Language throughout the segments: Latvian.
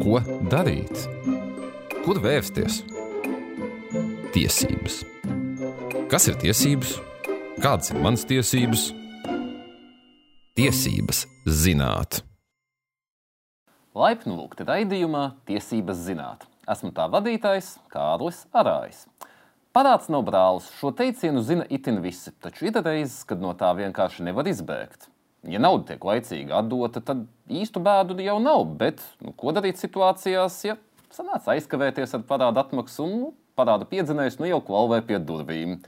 Ko darīt? Kur vērsties? Tiesības. Kas ir tiesības? Kādas ir manas tiesības? Tiesības zināt. Laipni lūgti raidījumā Tiesības zināt. Esmu tā vadītājs Kārlis Arājs. Parāds nav brālis. Šo teicienu zina itin visi, taču ir reizes, kad no tā vienkārši nevar izbēgt. Ja nauda tiek laicīgi atdota, tad īstu bēdu jau nav. Bet nu, ko darīt situācijās, ja sanāca aizkavēties ar parādu atmaksu un nu, parāda piedzinējs nu, jau kvalvē pie durvīm?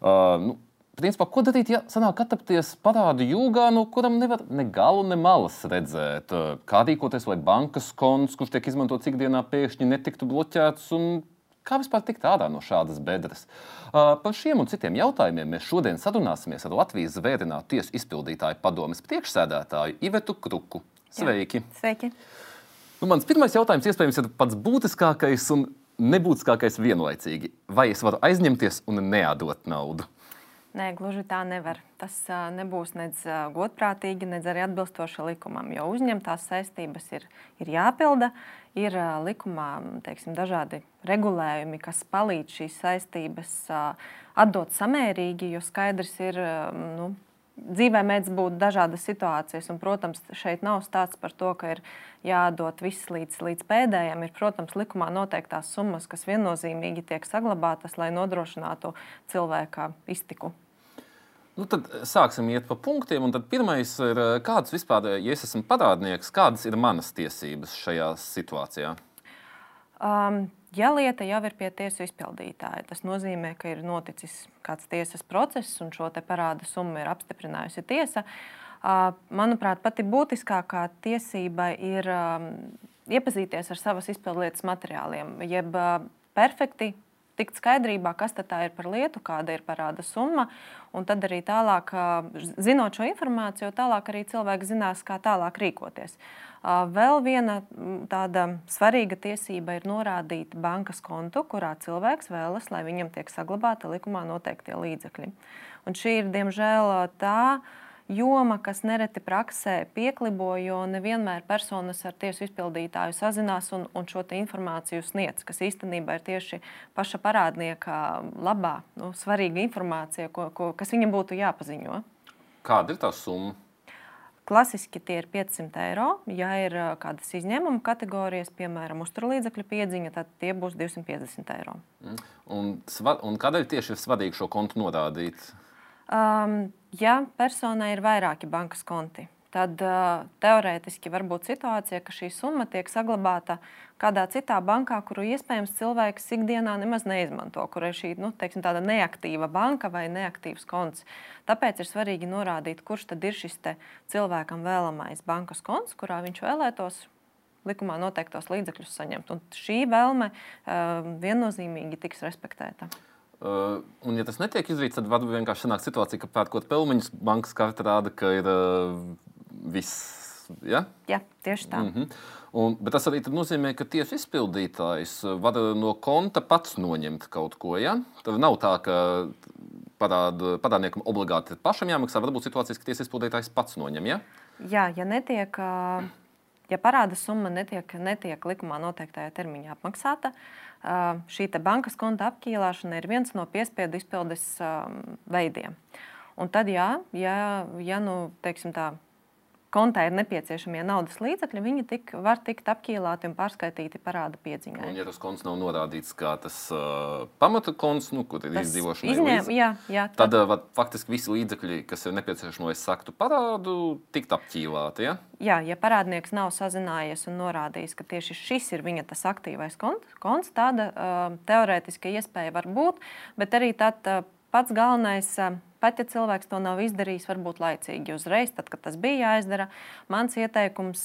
Uh, nu, Principā, ko darīt, ja sanāk atapties parādu jūgā, no kuram nevar ne galu, ne malas redzēt? Kā rīkoties, lai bankas konts, kurš tiek izmantots ikdienā, pēkšņi netiktu bloķēts un Kā vispār tikt ārā no šādas bedres? Par šiem un citiem jautājumiem mēs šodien sarunāsimies ar Latvijas zvērinātu tiesu izpildītāju padomes priekšsēdētāju Ivetu Kruku. Sveiki! Jā. Sveiki. Nu, mans pirmais jautājums iespējams ir pats būtiskākais un nebūtiskākais vienlaicīgi. Vai es varu aizņemties un neatdot naudu? Nē, gluži tā nevar. Tas uh, nebūs nec uh, godprātīgi, nec arī atbilstoši likumam, jo uzņemtās saistības ir, ir jāpilda. Ir uh, likumā teiksim, dažādi regulējumi, kas palīdz šīs saistības atdot samērīgi, jo skaidrs ir, nu, dzīvē mēdz būt dažādas situācijas. Un, protams, šeit nav stāsts par to, ka ir jādod viss līdz, līdz pēdējiem. Ir, protams, likumā noteiktās summas, kas viennozīmīgi tiek saglabātas, lai nodrošinātu cilvēka iztiku. Nu, tad eh, sāksim iet pa punktiem. Pirmais ir, eh, kādas vispār, eh, ja es esmu parādnieks, kādas ir manas tiesības šajā situācijā? Um, ja lieta jau ir pie tiesu izpildītāja, tas nozīmē, ka ir noticis kāds tiesas process un šo parāda summu ir apstiprinājusi tiesa. Uh, manuprāt, pati būtiskākā tiesība ir um, iepazīties ar savas izpildlietas materiāliem, jeb uh, perfekti tikt skaidrībā, kas tā ir par lietu, kāda ir parāda summa. Un tad arī tālāk, zinot šo informāciju, tālāk arī cilvēks zinās, kā tālāk rīkoties. Vēl viena tāda svarīga tiesība ir norādīt bankas kontu, kurā cilvēks vēlas, lai viņam tiek saglabāta likumā noteiktie līdzekļi. Un šī ir, diemžēl, tā joma, kas nereti praksē pieklibo, jo nevienmēr personas ar tiesu izpildītāju sazinās un, un šo informāciju sniedz, kas īstenībā ir tieši paša parādnieka labā, nu, svarīga informācija, ko, ko, kas viņam būtu jāpaziņo. Kāda ir tā summa? Klasiski tie ir 500 eiro. Ja ir kādas izņēmuma kategorijas, piemēram, uzturlīdzekļu piedziņa, tad tie būs 250 eiro. Mm. Un, un kādēļ tieši ir svarīgi šo kontu norādīt? Um, ja personai ir vairāki bankas konti, tad uh, teorētiski var būt situācija, ka šī summa tiek saglabāta kādā citā bankā, kuru iespējams cilvēks ikdienā nemaz neizmanto, kur ir šī nu, teiksim, neaktīva banka vai neaktīvs konts. Tāpēc ir svarīgi norādīt, kurš tad ir šis cilvēkam vēlamais bankas konts, kurā viņš vēlētos likumā noteiktos līdzekļus saņemt. Un šī vēlme uh, viennozīmīgi tiks respektēta. Uh, un, ja tas netiek izdarīts, tad var vienkārši sanākt situācija, ka pērkot pelmeņus, bankas karte rāda, ka ir uh, viss. Ja? Jā, tieši tā. Mm -hmm. un, bet tas arī nozīmē, ka tiesu izpildītājs var no konta pats noņemt kaut ko. Ja? Tad nav tā, ka parād, parādniekam obligāti pašam jāmaksā. Varbūt situācijas, ka tiesu izpildītājs pats noņem. Ja, Jā ja netiek. Ja parāda summa netiek, netiek likumā noteiktajā termiņā apmaksāta, šī bankas konta apkīlāšana ir viens no piespiedu izpildes veidiem. Un tad, jā, ja, ja nu, teiksim, tā, kontā ir nepieciešamie naudas līdzekļi, viņi tik, var tikt apkīlāti un pārskaitīti parāda piedziņai. Un, ja tas konts nav norādīts kā tas uh, pamata konts, nu, kur ir izdzīvošana, izņēm, jā, jā, tad, tad uh, faktiski visi līdzekļi, kas ir nepieciešami, lai saktu parādu, tikt apķīlāti. Ja? Jā, ja parādnieks nav sazinājies un norādījis, ka tieši šis ir viņa aktīvais konts, konts tāda uh, teorētiska iespēja var būt, bet arī tad, uh, pats galvenais. Uh, Pat ja cilvēks to nav izdarījis, varbūt laicīgi uzreiz, tad, kad tas bija jāizdara, mans ieteikums.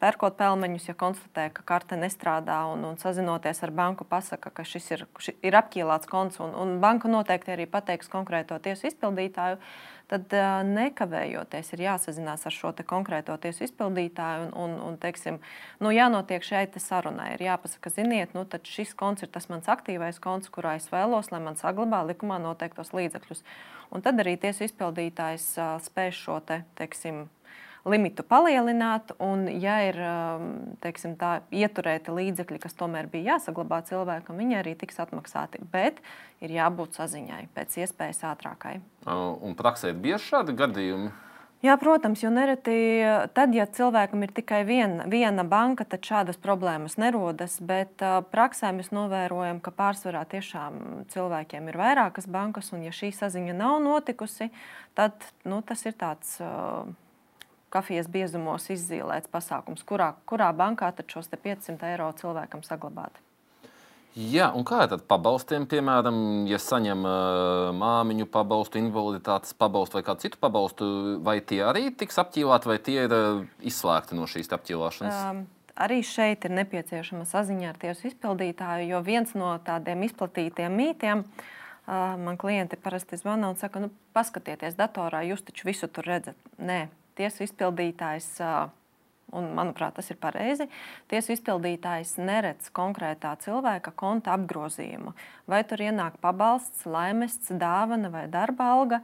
Pērkot pelmeņus, ja konstatē, ka karte nestrādā un, un sazinoties ar banku, pasaka, ka šis ir, ši, ir apķīlāts konts, un, un banka noteikti arī pateiks konkrēto tiesu izpildītāju, tad nekavējoties ir jāsazinās ar šo konkrēto tiesu izpildītāju un, un, un teiksim, nu, jānotiek šai sarunai. Ir jāpasaka, ziniet, nu, šis konts ir tas mans aktīvais konts, kurā es vēlos, lai man saglabā likumā noteiktos līdzekļus. Un tad arī tiesu izpildītājs spēj šo te, teiksim, limitu palielināt, un, ja ir teiksim, tā, ieturēti līdzekļi, kas tomēr bija jāsaglabā cilvēkam, viņi arī tiks atmaksāti. Bet ir jābūt saziņai pēc iespējas ātrākai. Un praksē ir bieži šādi gadījumi? Jā, protams, jo nereti tad, ja cilvēkam ir tikai viena, viena banka, tad šādas problēmas nerodas. Bet uh, praksē mēs novērojam, ka pārsvarā tiešām cilvēkiem ir vairākas bankas, un ja šī saziņa nav notikusi, tad nu, tas ir tāds. Uh, Kafijas biezumos izzīmēts pasākums, kurā, kurā bankā tad šos 500 eiro cilvēkam saglabāt. Jā, un kā ar pabalstiem, piemēram, ja saņem uh, māmiņu pabalstu, invaliditātes pabalstu vai kādu citu pabalstu, vai tie arī tiks apķīlāti, vai tie ir uh, izslēgti no šīs apķīlāšanas? Um. Arī šeit ir nepieciešama saziņa ar tiesu izpildītāju, jo viens no tādiem izplatītiem mītiem uh, man klienti parasti zvana un saka, nu, paskatieties datorā, jūs taču visu tur redzat. Nē, tiesu izpildītājs un manuprāt, tas ir pareizi. Tiesu izpildītājs neredz konkrētā cilvēka konta apgrozījumu. Vai tur ienāk pabalsts, laimests, dāvana vai darba alga.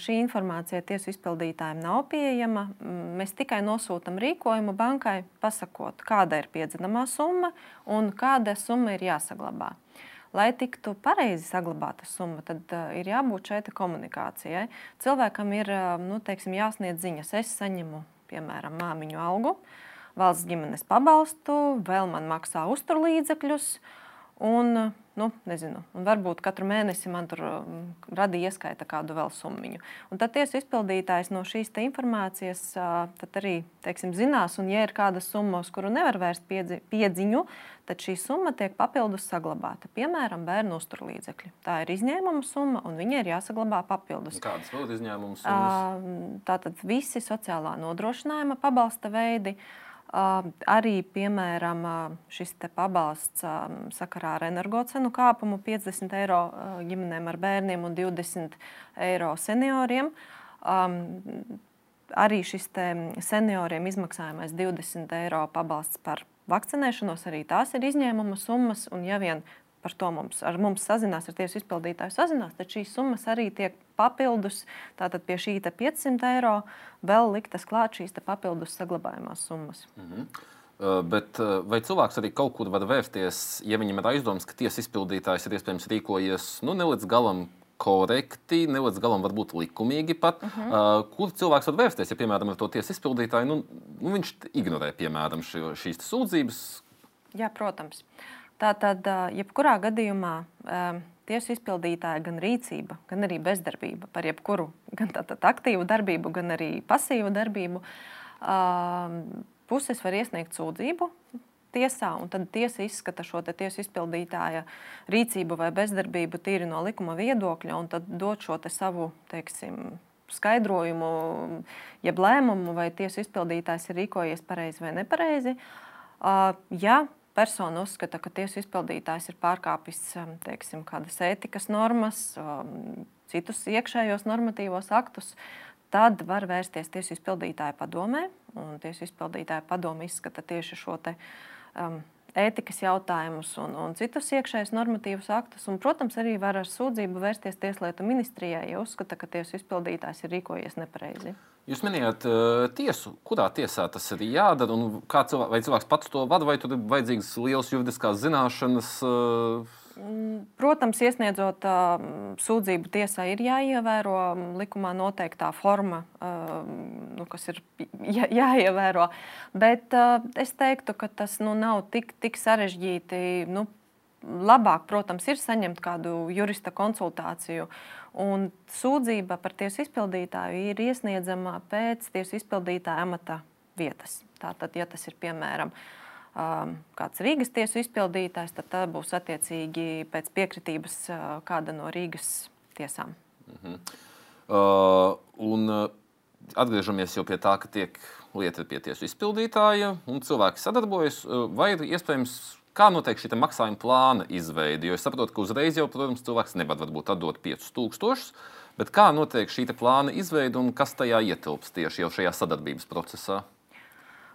Šī informācija tiesu izpildītājiem nav pieejama. Mēs tikai nosūtām rīkojumu bankai, pasakot, kāda ir piedzinamā summa un kāda summa ir jāsaglabā. Lai tiktu pareizi saglabāta summa, tad uh, ir jābūt šai komunikācijai. Cilvēkam ir uh, nu, teiksim, jāsniedz ziņas, es saņemu piemēram, māmiņu algu, valsts ģimenes pabalstu, vēl man maksā uzturlīdzekļus. Un, nu, nezinu, un varbūt katru mēnesi man tur um, radīja ieskaita kādu vēl summu. Tad tiesa izpildītājs no šīs informācijas arī teiksim, zinās, un, ja ir kāda summa, uz kuru nevar vērst piedzi, piedziņu, tad šī summa tiek papildus saglabāta. Piemēram, bērnu uzturlīdzekļi. Tā ir izņēmuma summa, un viņai ir jāsaglabā papildus. Kādas vēl ir izņēmuma summas? Tātad visi sociālā nodrošinājuma pabalsta veidi. Arī, piemēram, šis pabalsts sakarā ar energocenu kāpumu 50 eiro ģimenēm ar bērniem un 20 eiro senioriem. Arī šis senioriem izmaksājamais 20 eiro pabalsts par vakcinēšanos, arī tās ir izņēmuma summas. Un, ja vien par to mums, ar mums sazinās, ar tiesu izpildītāju sazinās, tad šīs summas arī tiek papildus. Tātad pie šī 500 eiro vēl liktas klāt šīs papildus saglabājumās summas. Mm -hmm. Uh, bet vai cilvēks arī kaut kur var vērsties, ja viņam ir aizdoms, ka tiesas izpildītājs ir iespējams rīkojies nu, ne līdz galam korekti, ne līdz galam varbūt likumīgi pat. Uh -huh. uh, kur cilvēks var vērsties, ja, piemēram, ar to tiesu izpildītāju nu, nu, viņš ignorē, piemēram, šo, šīs sūdzības? Jā, protams. Uh, Tātad, jebkurā gadījumā tiesu izpildītāja gan rīcība, gan arī bezdarbība par jebkuru, gan tātad aktīvu darbību, gan arī pasīvu darbību, puses var iesniegt sūdzību tiesā, un tad tiesa izskata šo tiesu izpildītāja rīcību vai bezdarbību tīri no likuma viedokļa, un tad dod šo savu, teiksim, skaidrojumu, jeb lēmumu, vai tiesu izpildītājs ir rīkojies pareizi vai nepareizi. Ja persona uzskata, ka tiesu izpildītājs ir pārkāpis um, teiksim, kādas ētikas normas, um, citus iekšējos normatīvos aktus, tad var vērsties tiesu izpildītāja padomē. Tiesu izpildītāja padome izskata tieši šo te, um, ētikas jautājumus un, un citus iekšējos normatīvus aktus. Un, protams, arī var ar sūdzību vērsties Tieslietu ministrijai, ja uzskata, ka tiesu izpildītājs ir rīkojies nepareizi. Jūs minējāt uh, tiesu, kurā tiesā tas ir jādara, un cilvēks, vai cilvēks pats to vada, vai tur ir vajadzīgas lielas juridiskās zināšanas? Uh... Protams, iesniedzot uh, sūdzību tiesā, ir jāievēro likumā noteiktā forma, uh, nu, kas ir jā, jāievēro. Bet uh, es teiktu, ka tas nu, nav tik, tik sarežģīti. Nu, labāk, protams, ir saņemt kādu jurista konsultāciju. Un sūdzība par tiesu izpildītāju ir iesniedzama pēc tiesu izpildītāja amata vietas. Tātad, ja tas ir piemēram um, kāds Rīgas tiesu izpildītājs, tad tā būs attiecīgi pēc piekritības uh, kāda no Rīgas tiesām. Mm -hmm. uh, un, uh, atgriežamies pie tā, ka tiek lieta pie tiesu izpildītāja un cilvēki sadarbojas. Uh, vai ir iespējams Kā notiek šī maksājuma plāna izveide? Jo es saprotu, ka uzreiz jau, protams, cilvēks nevar varbūt atdot 5000, bet kā notiek šī plāna izveide un kas tajā ietilps tieši jau šajā sadarbības procesā?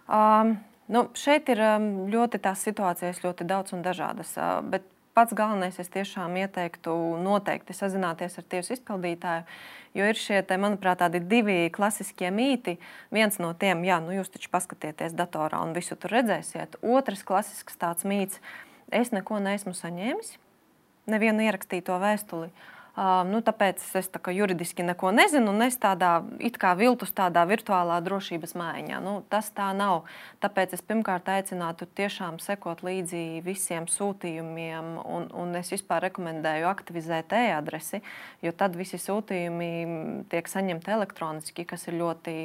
Um, nu, šeit ir um, ļoti tās situācijas, ļoti daudz un dažādas. Uh, bet pats galvenais, es tiešām ieteiktu noteikti sazināties ar tiesu izpildītāju. Jo ir šie, te, manuprāt, tādi divi klasiskie mīti. Viens no tiem, jā, nu jūs taču paskatieties datorā un visu tur redzēsiet. Otrs klasisks tāds mīts, es neko neesmu saņēmis, nevienu ierakstīto vēstuli. Uh, Uh, nu, tāpēc es tā juridiski neko nezinu, un es tādā it kā viltus, tādā virtuālā drošības maiņā. Nu, tas tā nav. Tāpēc es pirmkārt aicinātu tiešām sekot līdzi visiem sūtījumiem, un, un es vispār rekomendēju aktivizēt e-adresi, jo tad visi sūtījumi tiek saņemti elektroniski, kas ir ļoti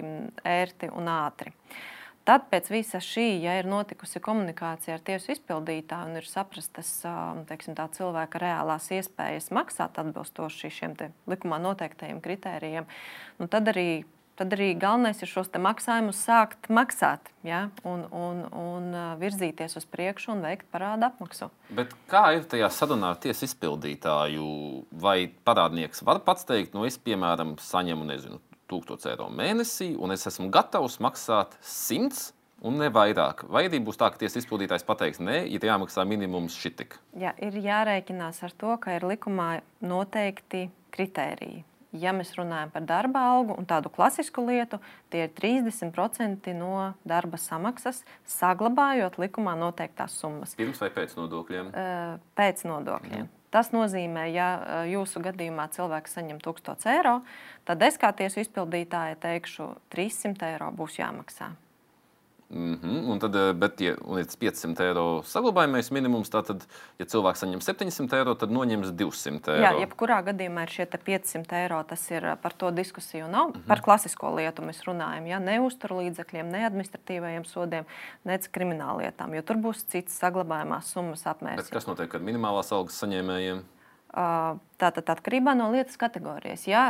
ērti un ātri. Uh, Tad pēc visa šī, ja ir notikusi komunikācija ar tiesu izpildītāju un ir saprastas teiksim, cilvēka reālās iespējas maksāt atbilstoši šiem likumā noteiktajiem kritērijiem, nu tad arī tad arī galvenais ir šos maksājumus sākt maksāt ja? un, un, un virzīties uz priekšu un veikt parādu apmaksu. Bet kā ir tajā sarunā ar tiesu izpildītāju? Vai parādnieks var pats teikt, nu es piemēram saņemu nezinu, 1000 eiro mēnesī, un es esmu gatavs maksāt 100 un ne vairāk. Vai arī būs tā, ka tiesas izpildītājs pateiks, nē, ir jāmaksā minimums šitik? Jā, ir jārēķinās ar to, ka ir likumā noteikti kritēriji. Ja mēs runājam par darba algu un tādu klasisku lietu, tie ir 30% no darba samaksas, saglabājot likumā noteiktās summas. Pirms vai pēc nodokļiem? Pēc nodokļiem. Mm. Tas nozīmē, ja jūsu gadījumā cilvēks saņem 1000 eiro, tad es kā tiesu izpildītāja teikšu, 300 eiro būs jāmaksā. Mm -hmm. un tad, eh, bet, ja ir 500 eiro saglabājamais minimums, tad, ja cilvēks saņem 700 eiro, tad noņems 200 eiro. Jā, jebkurā gadījumā ir šie 500 eiro. Tas ir eh, par to diskusiju. Nav. Mm -hmm. Par klasisko lietu mēs runājam. Ja? Ne uzturu līdzekļiem, ne administratīvajiem sodiem, ne krimināllietām, jo tur būs cits saglabājamās summas apmērs. Bet kas notiek ar minimālās algas saņēmējiem? Tātad atkarībā no lietas kategorijas. Ja,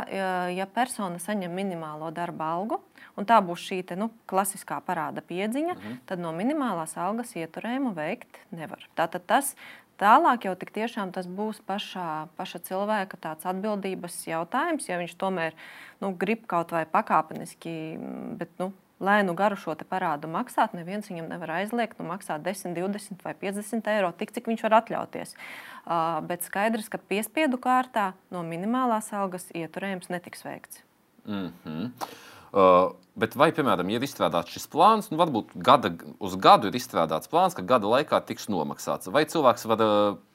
ja persona saņem minimālo darba algu, un tā būs šī te, nu, klasiskā parāda piedziņa, mm -hmm. tad no minimālās algas ieturējumu veikt nevar. Tātad tas tālāk jau tik tiešām tas būs pašā, paša cilvēka atbildības jautājums, ja viņš tomēr nu, grib kaut vai pakāpeniski, bet nu, lēnu garu šo parādu maksāt, neviens viņam nevar aizliegt nu, maksāt 10, 20 vai 50 eiro, tik cik viņš var atļauties. Uh, bet skaidrs, ka piespiedu kārtā no minimālās algas ieturējums netiks veikts. Mm -hmm. Uh, bet vai, piemēram, ir izstrādāts šis plāns, nu, varbūt gada, uz gadu ir izstrādāts plāns, ka gada laikā tiks nomaksāts? Vai cilvēks var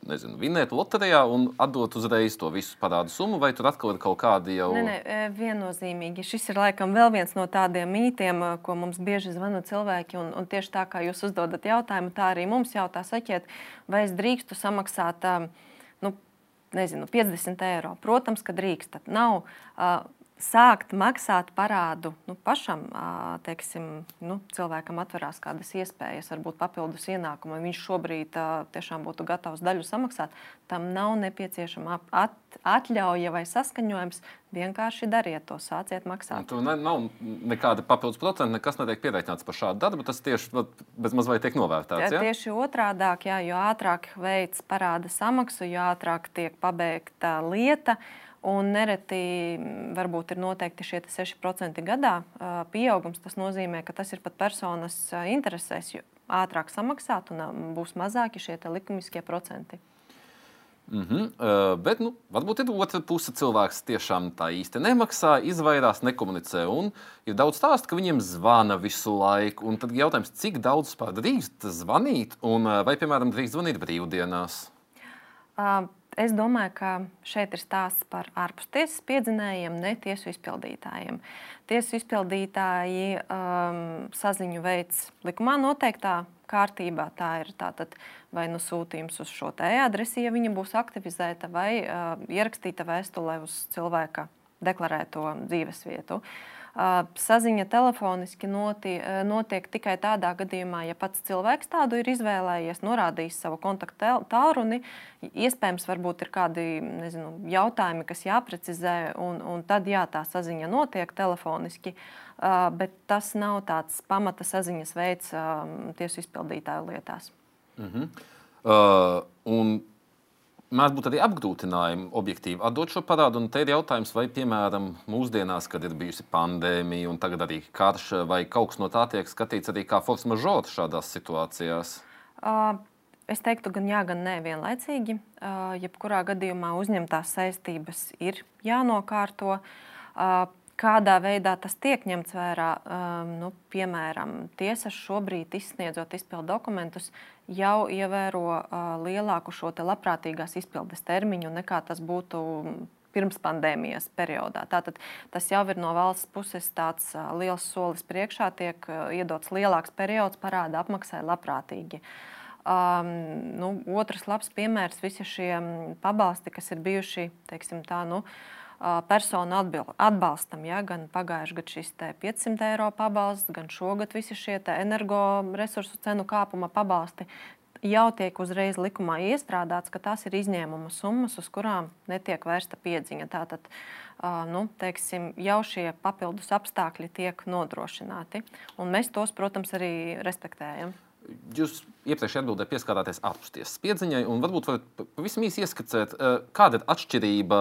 nezinu, vinēt loterijā un atdot uzreiz to visu parādu summu, vai tur atkal ir kaut kādi jau? Nē, nē, viennozīmīgi. Šis ir laikam vēl viens no tādiem mītiem, ko mums bieži zvana cilvēki. Un, un tieši tā kā jūs uzdodat jautājumu, tā arī mums jautā, sakiet, vai es drīkstu samaksāt nu, nezinu, 50 eiro. Protams, ka drīkstat. Nav, uh, sākt maksāt parādu nu, pašam, teiksim, nu, cilvēkam atverās kādas iespējas, varbūt papildus ienākumu, un viņš šobrīd tiešām būtu gatavs daļu samaksāt, tam nav nepieciešama at, atļauja vai saskaņojums. Vienkārši dariet to, sāciet maksāt. Tur ne, nav nekāda papildus procenta, nekas netiek pieteikts par šādu darbu. Tas tieši bezmaz vai tiek novērtēts. Ja? Tieši otrādi, jo ātrāk veids parāda samaksu, jo ātrāk tiek pabeigta lieta. Un nereti varbūt ir noteikti šie 6% gadā pieaugums. Tas nozīmē, ka tas ir pat personas interesēs ātrāk samaksāt un būs mazāki šie likumiskie procenti. Mm -hmm. uh, bet nu, varbūt ir otra puse. Cilvēks tiešām tā īsti nemaksā, izvairās, nekomunicē. Un ir daudz stāstu, ka viņiem zvana visu laiku. Un tad jautājums, cik daudz vispār drīkst zvanīt, un vai, piemēram, drīkst zvanīt brīvdienās? Uh, Es domāju, ka šeit ir stāsts par ārpustiesas piedzinējiem, ne tiesu izpildītājiem. Tiesu izpildītāji um, saziņu veids likumā noteiktā kārtībā. Tā ir tātad vai nu sūtījums uz šo e-adresi, ja viņa būs aktivizēta, vai uh, ierakstīta vēstule uz cilvēka deklarēto dzīvesvietu. Uh, Saziņa telefoniski noti, notiek tikai tādā gadījumā, ja pats cilvēks tādu ir izvēlējies, norādījis savu kontaktu tālruni. Iespējams, varbūt ir kādi nezinu, jautājumi, kas jāprecizē, un, un tad jā, tā saziņa notiek telefoniski. Bet tas nav tāds pamata saziņas veids tiesu izpildītāju lietās. Mm -hmm. uh, un Mēdz būt arī apgrūtinājumi objektīvi atdot šo parādu. Te ir jautājums, vai, piemēram, mūsdienās, kad ir bijusi pandēmija un tagad arī karš, vai kaut kas no tā tiek skatīts arī kā force majeure šādās situācijās? Uh, Es teiktu, gan jā, gan nē, vienlaicīgi. Jebkurā gadījumā uzņemtās saistības ir jānokārto. Kādā veidā tas tiek ņemts vērā? Nu, piemēram, tiesas šobrīd izsniedzot izpildu dokumentus, jau ievēro lielāku šo labprātīgās izpildes termiņu nekā tas būtu pirms pandēmijas periodā. Tātad tas jau ir no valsts puses tāds liels solis priekšā, tiek iedots lielāks periods parāda apmaksai labprātīgi. Um, nu, otrs labs piemērs - visi šie pabalsti, kas ir bijuši teiksim, tā, nu, personu atbalstam. Ja? Gan pagājušajā gadā šis 500 eiro pabalsts, gan šogad visi šie energoresursu cenu kāpuma pabalsti jau tiek uzreiz likumā iestrādāts, ka tās ir izņēmuma summas, uz kurām netiek vērsta piedziņa. Tātad nu, teiksim, jau šie papildus apstākļi tiek nodrošināti, un mēs tos, protams, arī respektējam. Jūs iepriekšējā atbildē pieskārāties ārpustiesas spiedziņai, un varbūt varat pavisam īsi ieskicēt, kāda ir atšķirība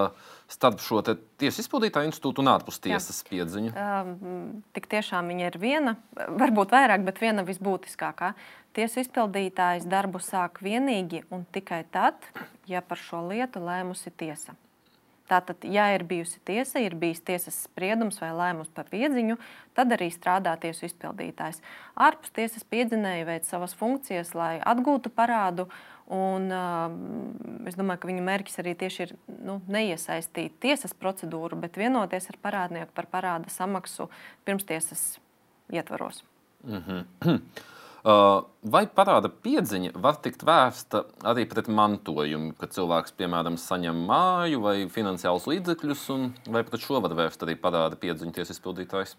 starp šo tiesu izpildītāju institūtu un ārpustiesas spiedziņu? Um, tik tiešām viņa ir viena, varbūt vairāk, bet viena visbūtiskākā. Tiesu izpildītājs darbu sāk vienīgi un tikai tad, ja par šo lietu lēmusi tiesa. Tātad, ja ir bijusi tiesa, ir bijis tiesas spriedums vai lēmums par piedziņu, tad arī strādā tiesu izpildītājs. Ārpus tiesas piedzinēja veic savas funkcijas, lai atgūtu parādu. Un, uh, es domāju, ka viņa mērķis arī tieši ir nu, neiesaistīt tiesas procedūru, bet vienoties ar parādnieku par parāda samaksu pirmstiesas ietvaros. Mm -hmm. Uh, vai parāda piedziņa var tikt vērsta arī pret mantojumu, kad cilvēks, piemēram, saņem māju vai finansiālus līdzekļus, vai pret šo var vērst arī parāda piedziņu tiesas izpildītājs?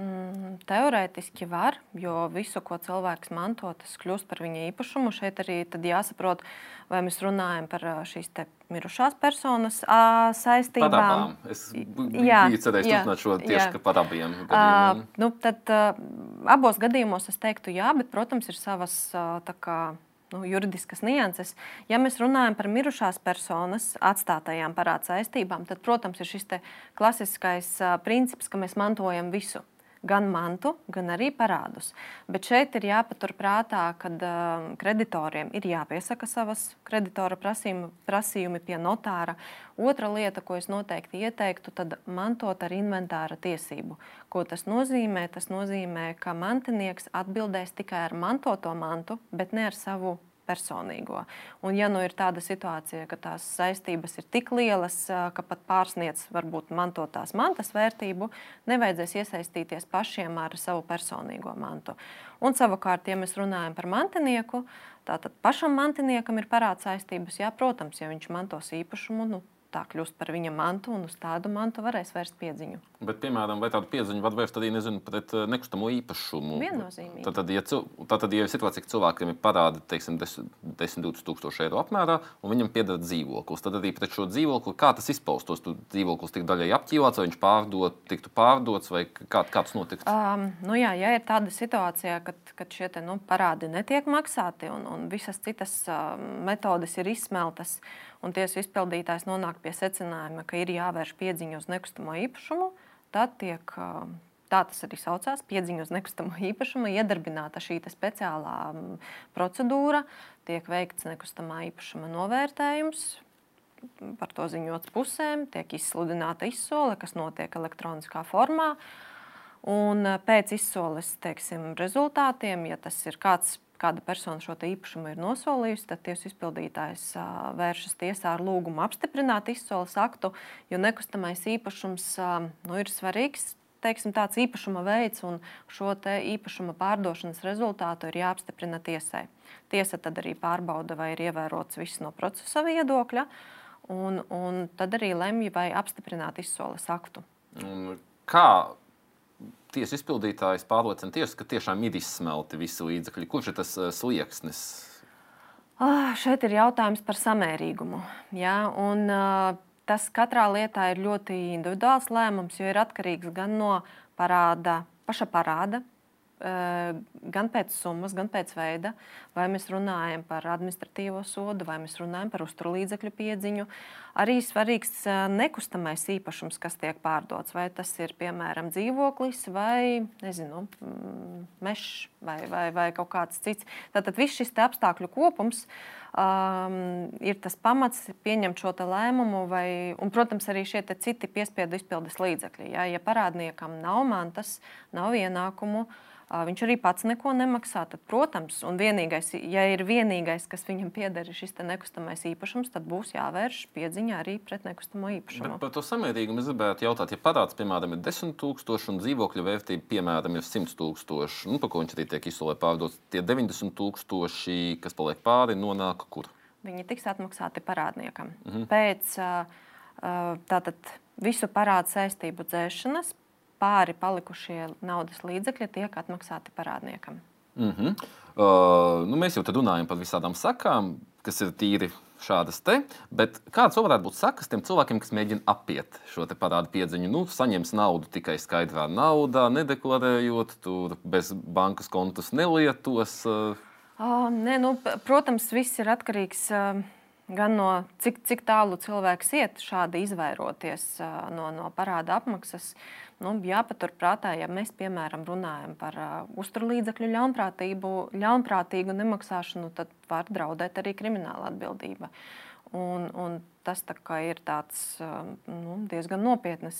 Mm, teorētiski var, jo visu, ko cilvēks manto, tas kļūst par viņa īpašumu. Šeit arī jāsaprot, vai mēs runājam par šīs mirušās personas a, saistībām. Par abām. Es jā, biju cerējis turpināt šo tieši par abiem gadījumiem. A, nu, tad, a, abos gadījumos es teiktu jā, bet, protams, ir savas tā kā nu, juridiskas nianses. Ja mēs runājam par mirušās personas atstātajām parāda saistībām, tad, protams, ir šis klasiskais uh, princips, ka mēs mantojam visu gan mantu, gan arī parādus. Bet šeit ir jāpaturprātā, ka uh, kreditoriem ir jāpiesaka savas kreditora prasījumi, prasījumi pie notāra. Otra lieta, ko es noteikti ieteiktu, tad mantot ar inventāra tiesību. Ko tas nozīmē? Tas nozīmē, ka mantinieks atbildēs tikai ar mantoto mantu, bet ne ar savu personīgo. Un, ja nu ir tāda situācija, ka tās saistības ir tik lielas, ka pat pārsniedz varbūt mantotās mantas vērtību, nevajadzēs iesaistīties pašiem ar savu personīgo mantu. Un savukārt, ja mēs runājam par mantinieku, tātad pašam mantiniekam ir parāda saistības. Jā, protams, ja viņš mantos īpašumu, nu, tā kļūst par viņa mantu, un uz tādu mantu varēs vērst piedziņu. Bet, piemēram, vai tādu piedziņu var vērst arī nezinu, pret eh, nekustamo īpašumu? Viennozīmīgi. Tad, ja, tad, ja ir situācija, ka cilvēkiem ir parādi 10-20 tūkstoši eiro apmērā, un viņam pieder dzīvoklis, tad arī pret šo dzīvokli, kā tas izpaustos, tad dzīvoklis tik daļai apķīvots, vai viņš pārdot, tiktu pārdots, vai kā, kā tas notiktu? Um, nu jā, ja ir tāda situācija, kad, kad šie te, nu, parādi netiek maksāti un, un visas citas uh, metodes ir izsmeltas, un tiesu izpildītājs nonāk pie secinājuma, ka ir jāvērš piedziņa uz nekustamo īpašumu, tad tiek tā tas arī saucās, piedziņa uz nekustamo īpašumu, iedarbināta šī speciālā procedūra, tiek veikts nekustamā īpašuma novērtējums. Par to ziņots pusēm, tiek izsludināta izsole, kas notiek elektroniskā formā. Un pēc izsoles teiksim, rezultātiem, ja tas ir kāds kāda persona šo īpašumu ir nosolījusi, tad tiesas izpildītājs vēršas tiesā ar lūgumu apstiprināt izsoles aktu, jo nekustamais īpašums nu, ir svarīgs. Teiksim, tāds īpašuma veids un šo īpašuma pārdošanas rezultātu ir jāapstiprina tiesai. Tiesa tad arī pārbauda, vai ir ievērots viss no procesa viedokļa, un, un tad arī lemj, vai apstiprināt izsoles aktu. Un kā tiesu izpildītājs pārliecina tiesu, ka tiešām ir izsmelti visi līdzekļi. Kurš ir tas uh, slieksnis? Ah, šeit ir jautājums par samērīgumu. Ja? Un, uh, tas katrā lietā ir ļoti individuāls lēmums, jo ir atkarīgs gan no parāda, paša parāda gan pēc summas, gan pēc veida, vai mēs runājam par administratīvo sodu, vai mēs runājam par uzturlīdzekļu piedziņu. Arī svarīgs nekustamais īpašums, kas tiek pārdots, vai tas ir piemēram dzīvoklis vai nezinu, mm, mežs vai, vai, vai kaut kāds cits. Tātad viss šis apstākļu kopums um, ir tas pamats pieņemt šo lēmumu, vai, un, protams, arī šie citi piespiedu izpildes līdzekļi. Ja, ja parādniekam nav mantas, nav ienākumu, uh, viņš arī pats neko nemaksā. Tad, protams, un vienīgais, ja ir vienīgais, kas viņam pieder, ir šis nekustamais īpašums, tad būs jāvērš piedziņā arī pret nekustamo īpašumu. Bet par to samērīgumu es gribētu jautāt, ja parāds, piemēram, ir 10,000 un dzīvokļu vērtība, piemēram, ir 100,000, nu, par ko viņš arī tiek izsolē pārdots, tie 90,000, kas paliek pāri, nonāk kur? Viņi tiks atmaksāti parādniekam. Mhm. Pēc tātad visu parādu saistību dzēšanas pāri palikušie naudas līdzekļi tiek atmaksāti parādniekam. Mm -hmm. uh, nu, mēs jau runājam par visādām sakām, kas ir tīri šādas te. Bet kādas varētu būt sakas tiem cilvēkiem, kas mēģina apiet šo parādu piedziņu? Nu, saņems naudu tikai skaidrā naudā, nedeklarējot, tur bez bankas kontus nelietos. Uh, nē, nu, protams, viss ir atkarīgs. Gan no cik, cik tālu cilvēks iet šādi izvairoties no, no parāda apmaksas. Nu, jāpaturprātā, ja mēs piemēram runājam par uh, uzturlīdzekļu ļaunprātību, ļaunprātīgu nemaksāšanu, tad var draudēt arī krimināla atbildība. Un, un tas tā ir tāds, nu, diezgan nopietns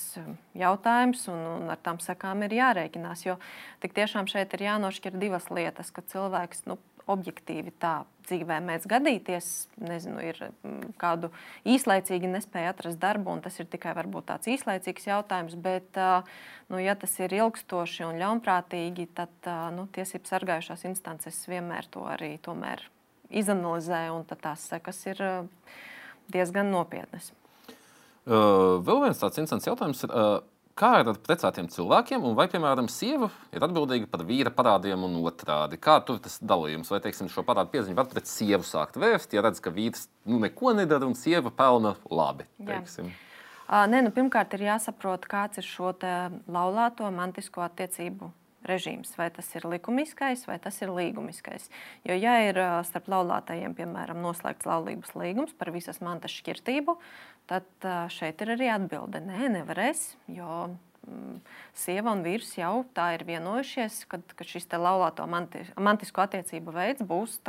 jautājums, un, un ar tām sekām ir jārēķinās. Jo tik tiešām šeit ir jānošķir divas lietas, ka cilvēks nu, objektīvi tā dzīvē mēdz gadīties. Nezinu, ir mm, kādu īslaicīgi nespēja atrast darbu, un tas ir tikai varbūt tāds īslaicīgs jautājums. Bet, nu, ja tas ir ilgstoši un ļaunprātīgi, tad nu, tiesību sargājušās instances vienmēr to arī izanalizē, un tās sekas ir diezgan nopietnas. Uh, vēl viens tāds interesants jautājums ir. Uh, Kā ir ar precētiem cilvēkiem, un vai, piemēram, sieva ir atbildīga par vīra parādiem un otrādi? Kā tur tas dalījums, vai, teiksim, šo parādu piezīmi var pret sievu sākt vērst, ja redz, ka vīrs nu, neko nedara un sieva pelna labi? Nē, nu, pirmkārt, ir jāsaprot, kāds ir šo laulāto mantisko attiecību režīms, vai tas ir likumiskais vai tas ir līgumiskais. Jo, ja ir starp laulātajiem, piemēram, noslēgts laulības līgums par visas mantas šķirtību, tad šeit ir arī atbilde. Nē, nevarēs, jo mm, sieva un vīrs jau tā ir vienojušies, ka, ka šis laulāto manti, mantisko attiecību veids būs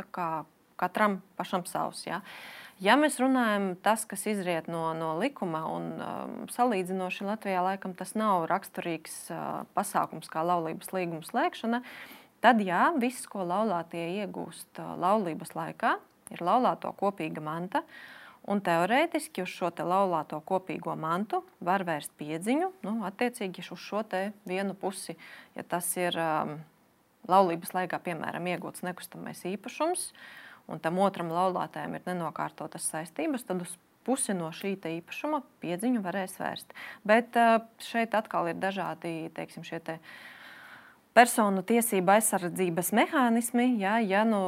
katram pašam savs. Ja? Uh, Ja mēs runājam tas, kas izriet no, no likuma, un um, salīdzinoši Latvijā laikam tas nav raksturīgs uh, pasākums kā laulības līguma slēgšana, tad jā, viss, ko laulātie iegūst uh, laulības laikā, ir laulāto kopīga manta. Un teorētiski uz šo te laulāto kopīgo mantu var vērst piedziņu, nu, attiecīgi uz šo vienu pusi, ja tas ir um, laulības laikā, piemēram, iegūts nekustamais īpašums, uh, un tam otram laulātājam ir nenokārtotas saistības, tad uz pusi no šī īpašuma piedziņu varēs vērst. Bet eh, šeit atkal ir dažādi teiksim, šie te personu tiesību aizsardzības mehānismi. Ja, ja nu,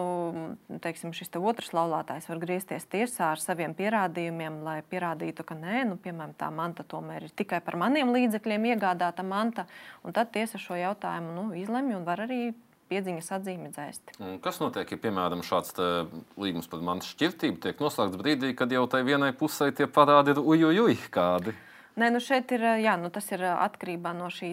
teiksim, šis te otrs laulātājs var griezties tiesā ar saviem pierādījumiem, lai pierādītu, ka nē, nu, piemēram, tā manta tomēr ir tikai par maniem līdzekļiem iegādāta manta, un tad tiesa šo jautājumu nu, izlemj un var arī piedziņas atzīmi dzēst. Un kas notiek, ja, piemēram, šāds līgums par mantu šķirtību tiek noslēgts brīdī, kad jau tai vienai pusē tie parādi ir ujujuj kādi? Nē, nu šeit ir, jā, nu tas ir atkarībā no šī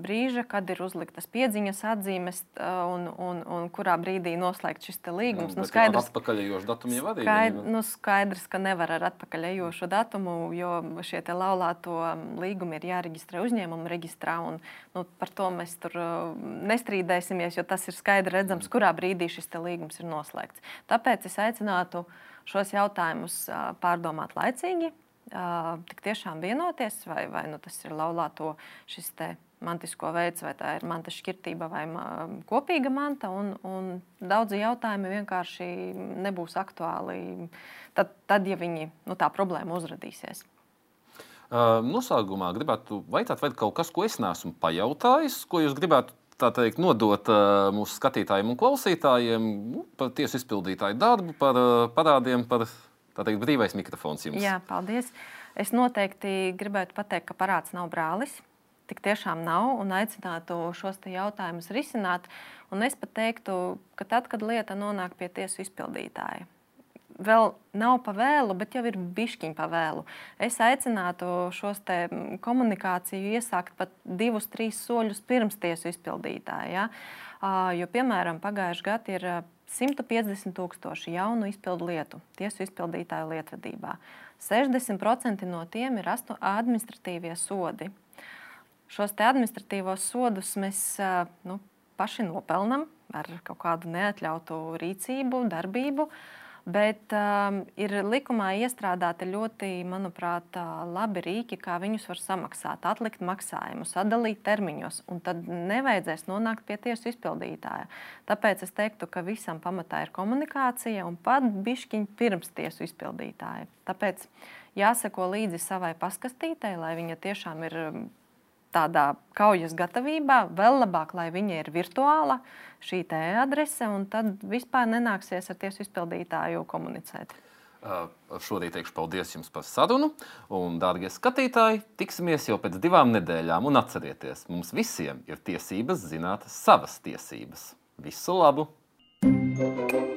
brīža, kad ir uzliktas piedziņas atzīmes un, un, un kurā brīdī noslēgts šis līgums. Nu, skaidrs, atpakaļejošu datumu jau arī. Skaidrs, nu, skaidrs, ka nevar ar atpakaļejošu datumu, jo šie laulāto līgumi ir jāreģistrē uzņēmuma reģistrā. Un, nu, par to mēs tur nestrīdēsimies, jo tas ir skaidri redzams, kurā brīdī šis līgums ir noslēgts. Tāpēc es aicinātu šos jautājumus pārdomāt laicīgi tik tiešām vienoties, vai, vai nu, tas ir laulāto šis mantisko veids, vai tā ir manta šķirtība vai kopīga manta. Un, un daudzi jautājumi vienkārši nebūs aktuāli tad, tad ja viņi, nu, tā problēma uzradīsies. Uh, noslēgumā gribētu vaicāt, vai kaut kas, ko es neesmu pajautājis, ko jūs gribētu teikt, nodot uh, mūsu skatītājiem un klausītājiem nu, par tiesu izpildītāju darbu, par uh, parādiem, par Tā teikt, brīvais mikrofons jums. Jā, paldies. Es noteikti gribētu pateikt, ka parāds nav brālis. tik tiešām nav un aicinātu šos jautājumus risināt. Un es pat teiktu, ka tad, kad lieta nonāk pie tiesu izpildītāja, vēl nav pa vēlu, bet jau ir bišķiņa pa vēlu. Es aicinātu šos komunikāciju iesākt pat divus, trīs soļus pirms tiesu izpildītāja. Ja? Jo, piemēram, pagājušajā gadā ir 150 tūkstoši jaunu izpildu lietu tiesu izpildītāju lietvedībā. 60% no tiem ir administratīvie sodi. Šos administratīvos sodus mēs nu, paši nopelnām ar kaut kādu neatļautu rīcību, darbību. Uh, Bet um, ir likumā iestrādāti ļoti, manuprāt, labi rīki, kā viņus var samaksāt, atlikt maksājumus, sadalīt termiņos, un tad nevajadzēs nonākt pie tiesu izpildītāja. Tāpēc es teiktu, ka visam pamatā ir komunikācija un pat bišķiņi pirms tiesu izpildītāja. Tāpēc jāseko līdzi savai paskastītei, lai viņa tiešām ir tādā kaujas gatavībā, vēl labāk, lai viņa ir virtuāla šī adrese, un tad vispār nenāksies ar tiesu izpildītāju komunicēt. Šodien teikšu paldies jums par sarunu. Un, dārgie skatītāji, tiksimies jau pēc divām nedēļām. Un atcerieties, mums visiem ir tiesības zināt savas tiesības. Visu labu! thank you